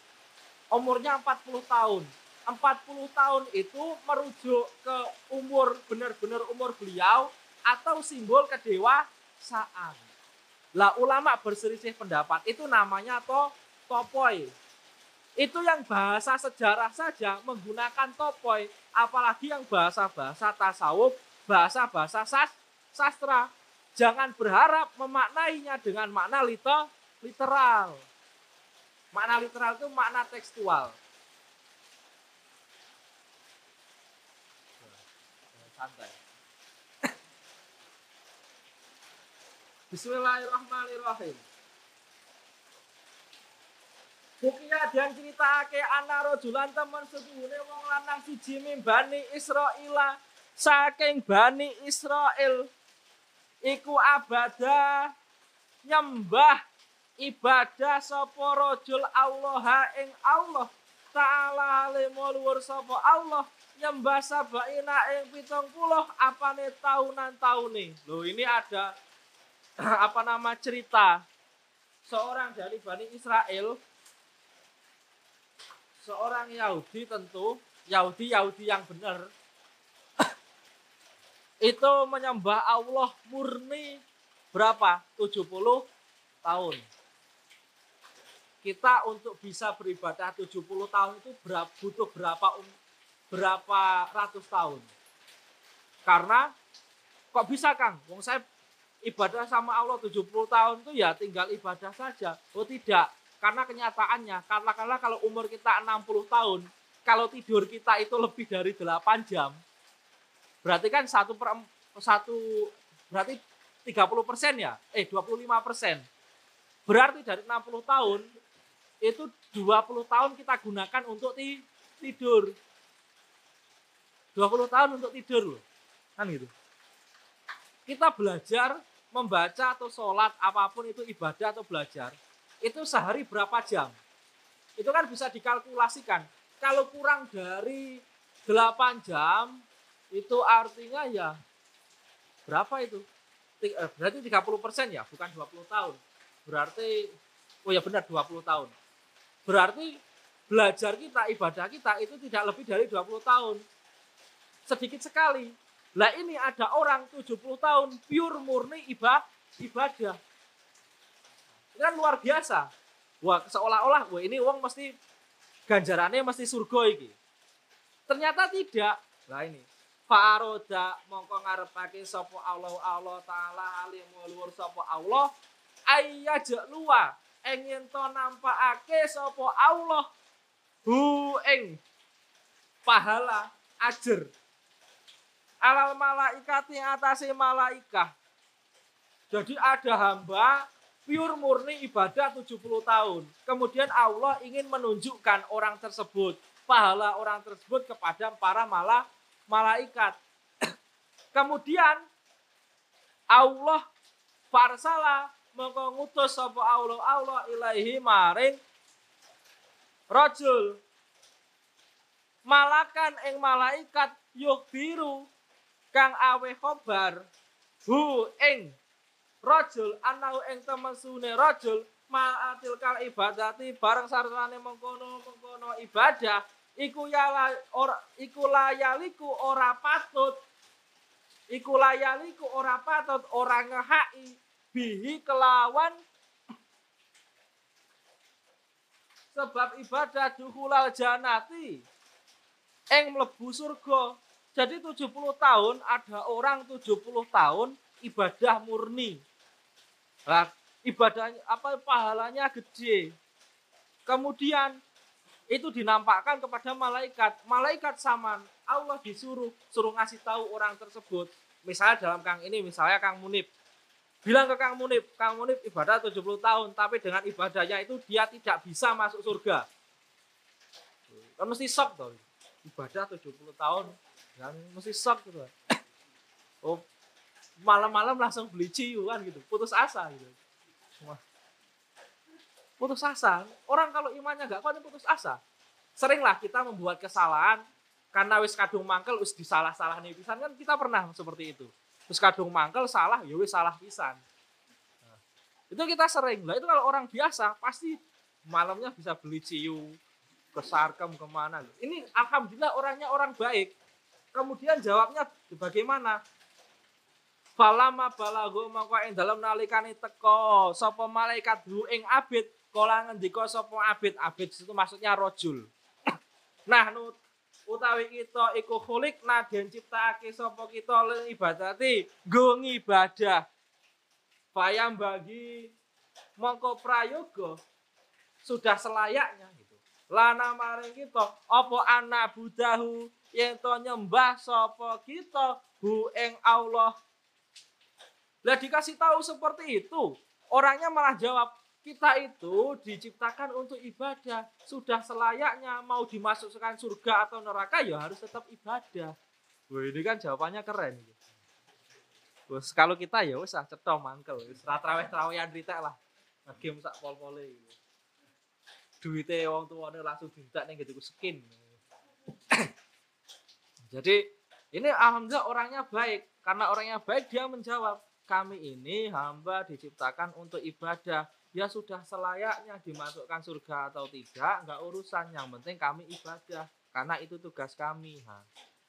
Umurnya 40 tahun. 40 tahun itu merujuk ke umur benar-benar umur beliau atau simbol kedewasaan. Lah ulama berselisih pendapat itu namanya to topoi. Itu yang bahasa sejarah saja menggunakan topoi, apalagi yang bahasa-bahasa tasawuf, bahasa-bahasa sas, sastra. Jangan berharap memaknainya dengan makna literal. Makna literal itu makna tekstual. Santai. Bismillahirrahmanirrahim. Bukia dan cerita ke anak rojulan teman sepuhune wong lanang siji bani Israila saking bani Israel iku abada nyembah ibadah sapa rajul Allah ing Allah. Taala limo luwur sapa Allah nyembah sabaina ing 70 apane taunan taune. Loh ini ada apa nama cerita seorang dari Bani Israel. Seorang Yahudi tentu Yahudi Yahudi yang benar itu menyembah Allah murni berapa? 70 tahun. Kita untuk bisa beribadah 70 tahun itu berapa, butuh berapa um, berapa ratus tahun? Karena kok bisa Kang? Wong saya ibadah sama Allah 70 tahun itu ya tinggal ibadah saja. Oh tidak, karena kenyataannya, katakanlah kalau umur kita 60 tahun, kalau tidur kita itu lebih dari 8 jam, berarti kan satu per satu berarti 30 persen ya, eh 25 persen. Berarti dari 60 tahun itu 20 tahun kita gunakan untuk tidur. 20 tahun untuk tidur loh. Kan gitu. Kita belajar membaca atau sholat apa pun itu ibadah atau belajar itu sehari berapa jam itu kan bisa dikalkulasikan kalau kurang dari 8 jam itu artinya ya berapa itu eh, berarti 30 persen ya bukan 20 tahun berarti oh ya benar 20 tahun berarti belajar kita ibadah kita itu tidak lebih dari 20 tahun sedikit sekali lah ini ada orang 70 tahun pure murni ibadah. ibadah. Ini kan luar biasa. Wah, seolah-olah wah ini uang mesti ganjarannya mesti surga iki. Ternyata tidak. Lah ini. Faroda mongko ngarepake sapa Allah Allah taala alim luwur sapa Allah ayyaja luwa ing yen to nampakake sapa Allah hu ing pahala ajar alal malaikat yang atasi malaikah. Jadi ada hamba pure murni ibadah 70 tahun. Kemudian Allah ingin menunjukkan orang tersebut pahala orang tersebut kepada para mala malaikat. Kemudian Allah farsala mongko ngutus sapa Allah Allah ilahi maring rajul. Malakan ing malaikat yuk biru kang awe khobar hu ing rajul anau ing temesune rajul ma'atil kal ibadati bareng sarane mengkono mengkono ibadah iku ya ora iku layaliku ora patut. Iku layaliku ora patut ora ngehaki bihi kelawan. Sebab ibadah duhulal janati eng mlebu surga jadi 70 tahun ada orang 70 tahun ibadah murni. Lah ibadahnya apa pahalanya gede. Kemudian itu dinampakkan kepada malaikat. Malaikat saman Allah disuruh suruh ngasih tahu orang tersebut. Misalnya dalam Kang ini misalnya Kang Munib. Bilang ke Kang Munib Kang Munib ibadah 70 tahun tapi dengan ibadahnya itu dia tidak bisa masuk surga. Kan mesti shock tuh ibadah 70 tahun kan mesti shock gitu. Oh malam-malam langsung beli ciu kan gitu putus asa gitu putus asa. Orang kalau imannya nggak kuat putus asa. Seringlah kita membuat kesalahan karena wis kadung mangkel wis disalah-salah nih pisan kan kita pernah seperti itu. Wis kadung mangkel salah ya wis salah pisan. Nah, itu kita sering. Lah itu kalau orang biasa pasti malamnya bisa beli ciu ke sarkem ke mana. Ini alhamdulillah orangnya orang baik. Kemudian jawabnya bagaimana? Falama balago mongko ing dalam nalikane teko sapa malaikat ing abid kala ngendika sapa abid? Abid itu maksudnya rojul. Nah nut utawi kita iku khulik naden ciptakake sapa kita len ibadati? Nggo ngibadah. Payam bagi mongko prayoga sudah selayaknya gitu. Lana maring kita apa anak budahu yang to nyembah sapa kita hu ing Allah. Lah dikasih tahu seperti itu, orangnya malah jawab, kita itu diciptakan untuk ibadah. Sudah selayaknya mau dimasukkan surga atau neraka ya harus tetap ibadah. Wah, ini kan jawabannya keren. Terus kalau kita ya usah cetok mangkel, wis traweh trawehan ritek lah. Game sak pol-pole. Duite wong tuane langsung dintak ning gitu skin. Jadi ini alhamdulillah orangnya baik. Karena orangnya baik dia menjawab, kami ini hamba diciptakan untuk ibadah. Ya sudah selayaknya dimasukkan surga atau tidak, enggak urusan. Yang penting kami ibadah. Karena itu tugas kami.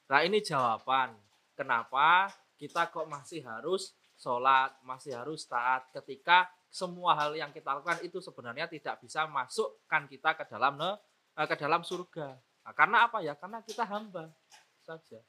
Nah ini jawaban. Kenapa kita kok masih harus sholat, masih harus taat ketika semua hal yang kita lakukan itu sebenarnya tidak bisa masukkan kita ke dalam eh, ke dalam surga. Nah, karena apa ya? Karena kita hamba saja.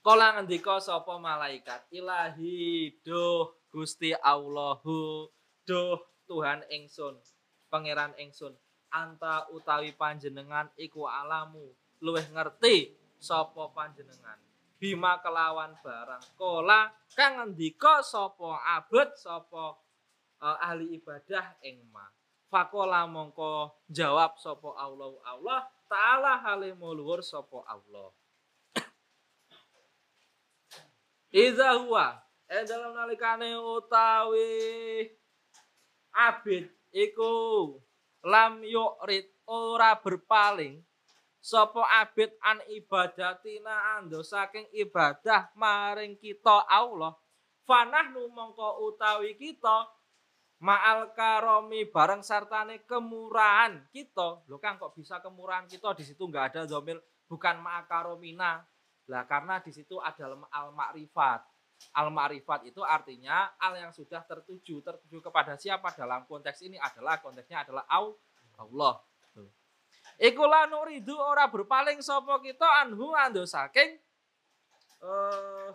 Kala ngendika sapa malaikat, Ilahi duh Gusti Allahu, duh Tuhan ingsun, pangeran ingsun, anta utawi panjenengan iku alamu, luweh ngerti sapa panjenengan. Bima kelawan barang kola kang ngendika sapa abet sapa uh, ahli ibadah ing ma. Fakola mongko jawab sapa Allah Allah taala halimul luhur sapa Allah. Iza huwa. Eh dalam nalikane utawi abid iku lam yurid ora berpaling. Sapa abid an ibadatina ando saking ibadah maring kita Allah. Fanahnu mongko utawi kita ma'al karomi bareng sartane kemurahan kita. Lho Kang kok bisa kemurahan kita? Di situ nggak ada domil bukan ma'al karomina lah karena di situ ada al-ma'rifat. Al-ma'rifat itu artinya al yang sudah tertuju, tertuju kepada siapa dalam konteks ini adalah konteksnya adalah Allah. Iku la nuridu ora berpaling sapa kita anhu ando saking uh,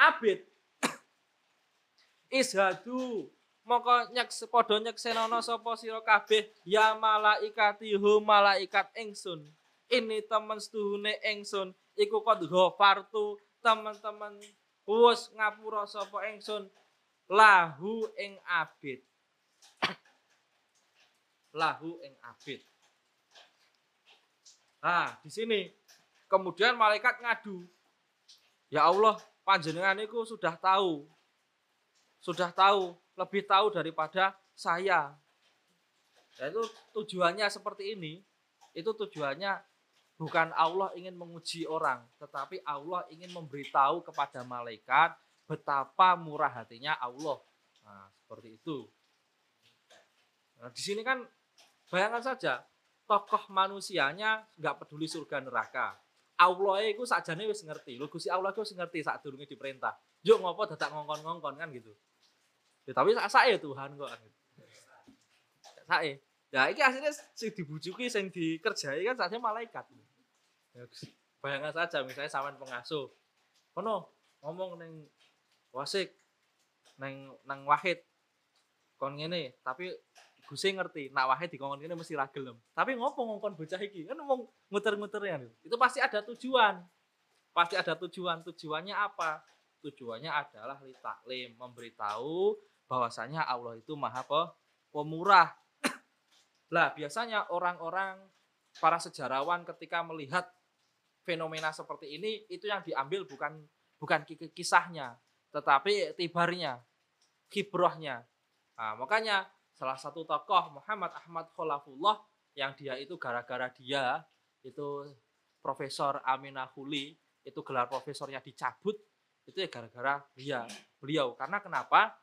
abid ishadu moko nyeks padha nyeksenono sapa sira kabeh ya malaikati hu malaikat ingsun ini temen setuhune ingsun iku kod ghafartu teman-teman wis ngapura sapa ingsun lahu ing abid lahu ing abid Nah, di sini kemudian malaikat ngadu. Ya Allah, panjenengan itu sudah tahu. Sudah tahu, lebih tahu daripada saya. Ya, itu tujuannya seperti ini. Itu tujuannya bukan Allah ingin menguji orang, tetapi Allah ingin memberitahu kepada malaikat betapa murah hatinya Allah. Nah, seperti itu. Nah, di sini kan bayangkan saja, tokoh manusianya nggak peduli surga neraka. Allah itu sajane wis ngerti. Lho Gusti Allah itu wis ngerti saat durunge diperintah. Yuk ngopo dadak ngongkon-ngongkon kan gitu. Ya, tapi sak ya Tuhan kok. Kan. Sae. Ya iki aslinya sing dibujuki sing dikerjai kan saatnya malaikat. Ya, bayangkan saja misalnya sampean pengasuh. Kono ngomong neng wasik neng nang wahid kon ngene tapi Gusti ngerti, nak wae dikongkon ini mesti ra. Tapi ngopo ngongkon bocah iki? Kan ngomong muter-muter ya. Itu pasti ada tujuan. Pasti ada tujuan. Tujuannya apa? Tujuannya adalah li taklim, memberitahu bahwasanya Allah itu Maha Pemurah. lah, biasanya orang-orang para sejarawan ketika melihat fenomena seperti ini itu yang diambil bukan bukan kisahnya, tetapi tibarnya, kibrohnya. Nah, makanya salah satu tokoh Muhammad Ahmad Kholafullah yang dia itu gara-gara dia itu Profesor Aminah Huli itu gelar profesornya dicabut itu ya gara-gara dia beliau. Karena kenapa?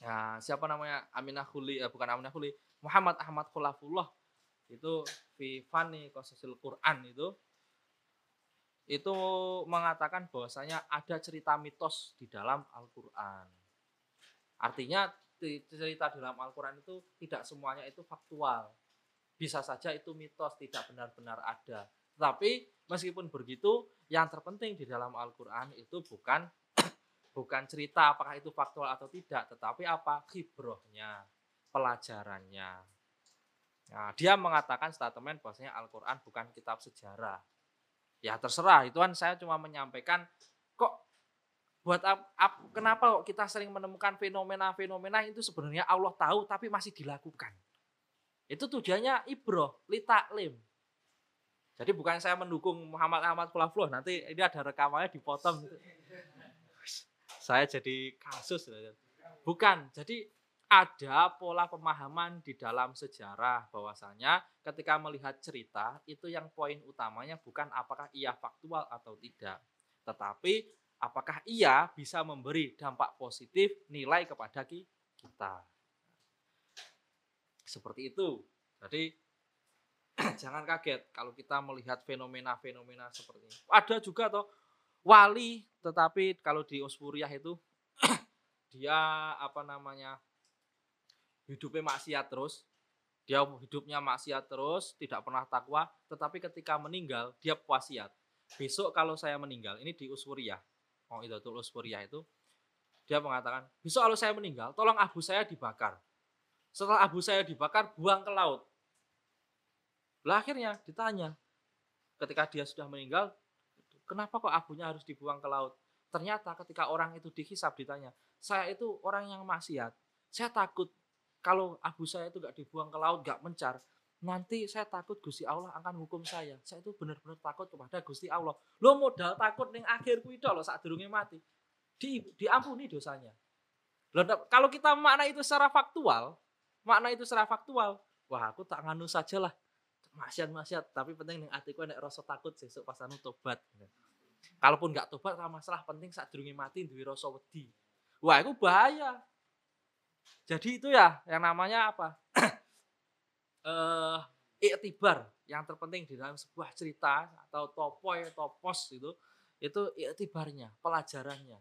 Ya siapa namanya? Aminah Huli eh, bukan Aminah Huli Muhammad Ahmad Kholafullah itu fi fani kososil Quran itu itu mengatakan bahwasanya ada cerita mitos di dalam Al-Qur'an. Artinya cerita dalam Al-Quran itu tidak semuanya itu faktual. Bisa saja itu mitos, tidak benar-benar ada. Tapi meskipun begitu, yang terpenting di dalam Al-Quran itu bukan bukan cerita apakah itu faktual atau tidak, tetapi apa kibrohnya, pelajarannya. Nah, dia mengatakan statement bahwasanya Al-Quran bukan kitab sejarah. Ya terserah, itu kan saya cuma menyampaikan kok buat ap, ap, kenapa kok kita sering menemukan fenomena-fenomena itu sebenarnya Allah tahu tapi masih dilakukan. Itu tujuannya ibroh, litaklim. Jadi bukan saya mendukung Muhammad Ahmad Kulafluh, nanti ini ada rekamannya dipotong. Saya jadi kasus. Bukan, jadi ada pola pemahaman di dalam sejarah bahwasanya ketika melihat cerita itu yang poin utamanya bukan apakah ia faktual atau tidak, tetapi apakah ia bisa memberi dampak positif nilai kepada kita. Seperti itu. Jadi jangan kaget kalau kita melihat fenomena-fenomena seperti ini. Ada juga toh wali, tetapi kalau di Osfuriah itu dia apa namanya hidupnya maksiat terus, dia hidupnya maksiat terus, tidak pernah takwa, tetapi ketika meninggal dia wasiat. Besok kalau saya meninggal, ini di Uswuriyah, Oh itu tulus Purya itu dia mengatakan besok kalau saya meninggal tolong abu saya dibakar. Setelah abu saya dibakar buang ke laut. Lah akhirnya ditanya ketika dia sudah meninggal kenapa kok abunya harus dibuang ke laut? Ternyata ketika orang itu dihisap ditanya saya itu orang yang maksiat. Saya takut kalau abu saya itu gak dibuang ke laut gak mencar nanti saya takut Gusti Allah akan hukum saya. Saya itu benar-benar takut kepada Gusti Allah. Lo modal takut ning akhir kuwi lo saat durunge mati. Di, diampuni dosanya. Loh, kalau kita makna itu secara faktual, makna itu secara faktual, wah aku tak nganu saja lah. Maksiat-maksiat, tapi penting ning atiku nek rasa takut sesuk pas anu tobat. Kalaupun nggak tobat ora masalah, penting saat durunge mati duwe rasa wedi. Wah, itu bahaya. Jadi itu ya yang namanya apa? uh, iktibar yang terpenting di dalam sebuah cerita atau topoy topos itu itu iktibarnya pelajarannya.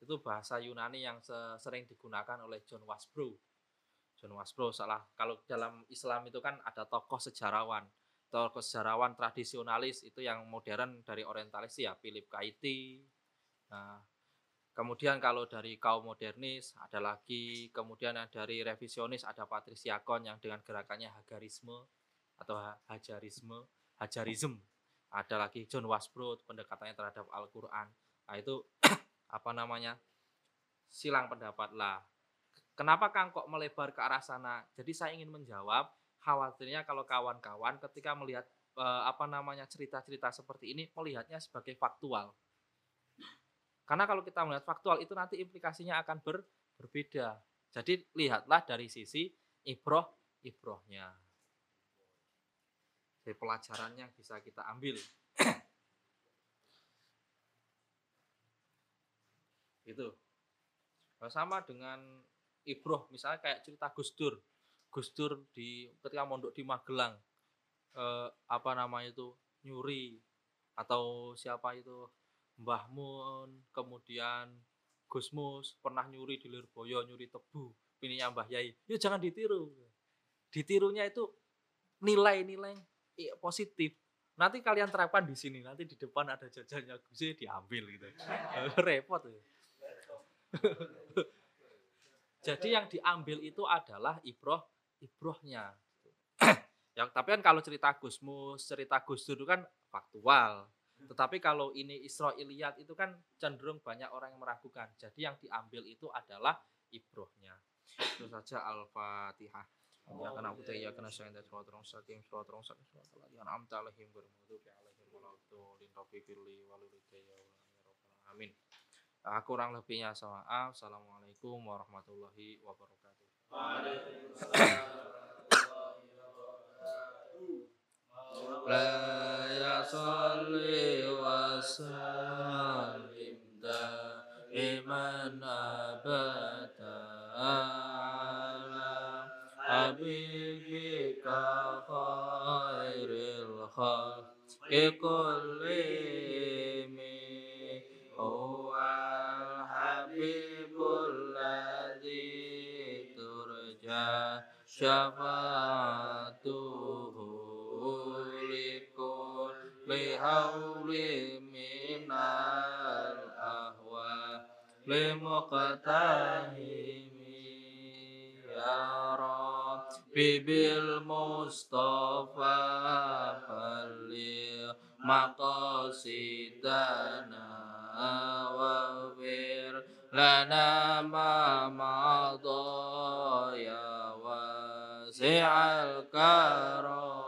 Itu bahasa Yunani yang sering digunakan oleh John Wasbro. John Wasbro salah kalau dalam Islam itu kan ada tokoh sejarawan. Tokoh sejarawan tradisionalis itu yang modern dari orientalis ya Philip Kaiti nah, Kemudian kalau dari kaum modernis ada lagi, kemudian dari revisionis ada Patricia Kon yang dengan gerakannya Hagarisme atau Ha- Hajarisme, Hajarism. Ada lagi John Wasbrook pendekatannya terhadap Al-Qur'an. Nah, itu apa namanya? silang pendapat lah. Kenapa Kang kok melebar ke arah sana? Jadi saya ingin menjawab khawatirnya kalau kawan-kawan ketika melihat eh, apa namanya cerita-cerita seperti ini melihatnya sebagai faktual. Karena kalau kita melihat faktual itu nanti implikasinya akan ber- berbeda. Jadi lihatlah dari sisi ibroh ibrohnya. Jadi pelajaran yang bisa kita ambil. gitu. Nah, sama dengan ibroh misalnya kayak cerita Gus Dur. Gus Dur di ketika mondok di Magelang eh, apa namanya itu nyuri atau siapa itu Mbah Mun, kemudian Gus Mus pernah nyuri di Lirboyo, nyuri tebu, pininya Mbah Yai. Ya jangan ditiru. Ditirunya itu nilai-nilai i- positif. Nanti kalian terapkan di sini, nanti di depan ada jajannya Gus diambil gitu. Repot ya. Jadi yang diambil itu adalah ibroh ibrohnya. yang tapi kan kalau cerita Gusmus, cerita Gus itu kan faktual. Tetapi kalau ini Israiliyat itu kan cenderung banyak orang yang meragukan. Jadi yang diambil itu adalah ibrohnya. Itu saja Al-Fatihah. Ya kana abu ya kana sakim wa tarung yang amta alaihim bi alaihim walautu lin taufiqilli walidayya wa rabbal amin. Kurang lebihnya sama Assalamualaikum warahmatullahi wabarakatuh. لا يصلي وسلم دائما أبدا على حبيبك خير الخلق كلهم هو الحبيب الذي ترجى شفاعته لكل هول من الأهوال لمقتهم يا ربي بالمصطفى بلغ مقاصدنا واغفر لنا ما مضى يا واسع الكرم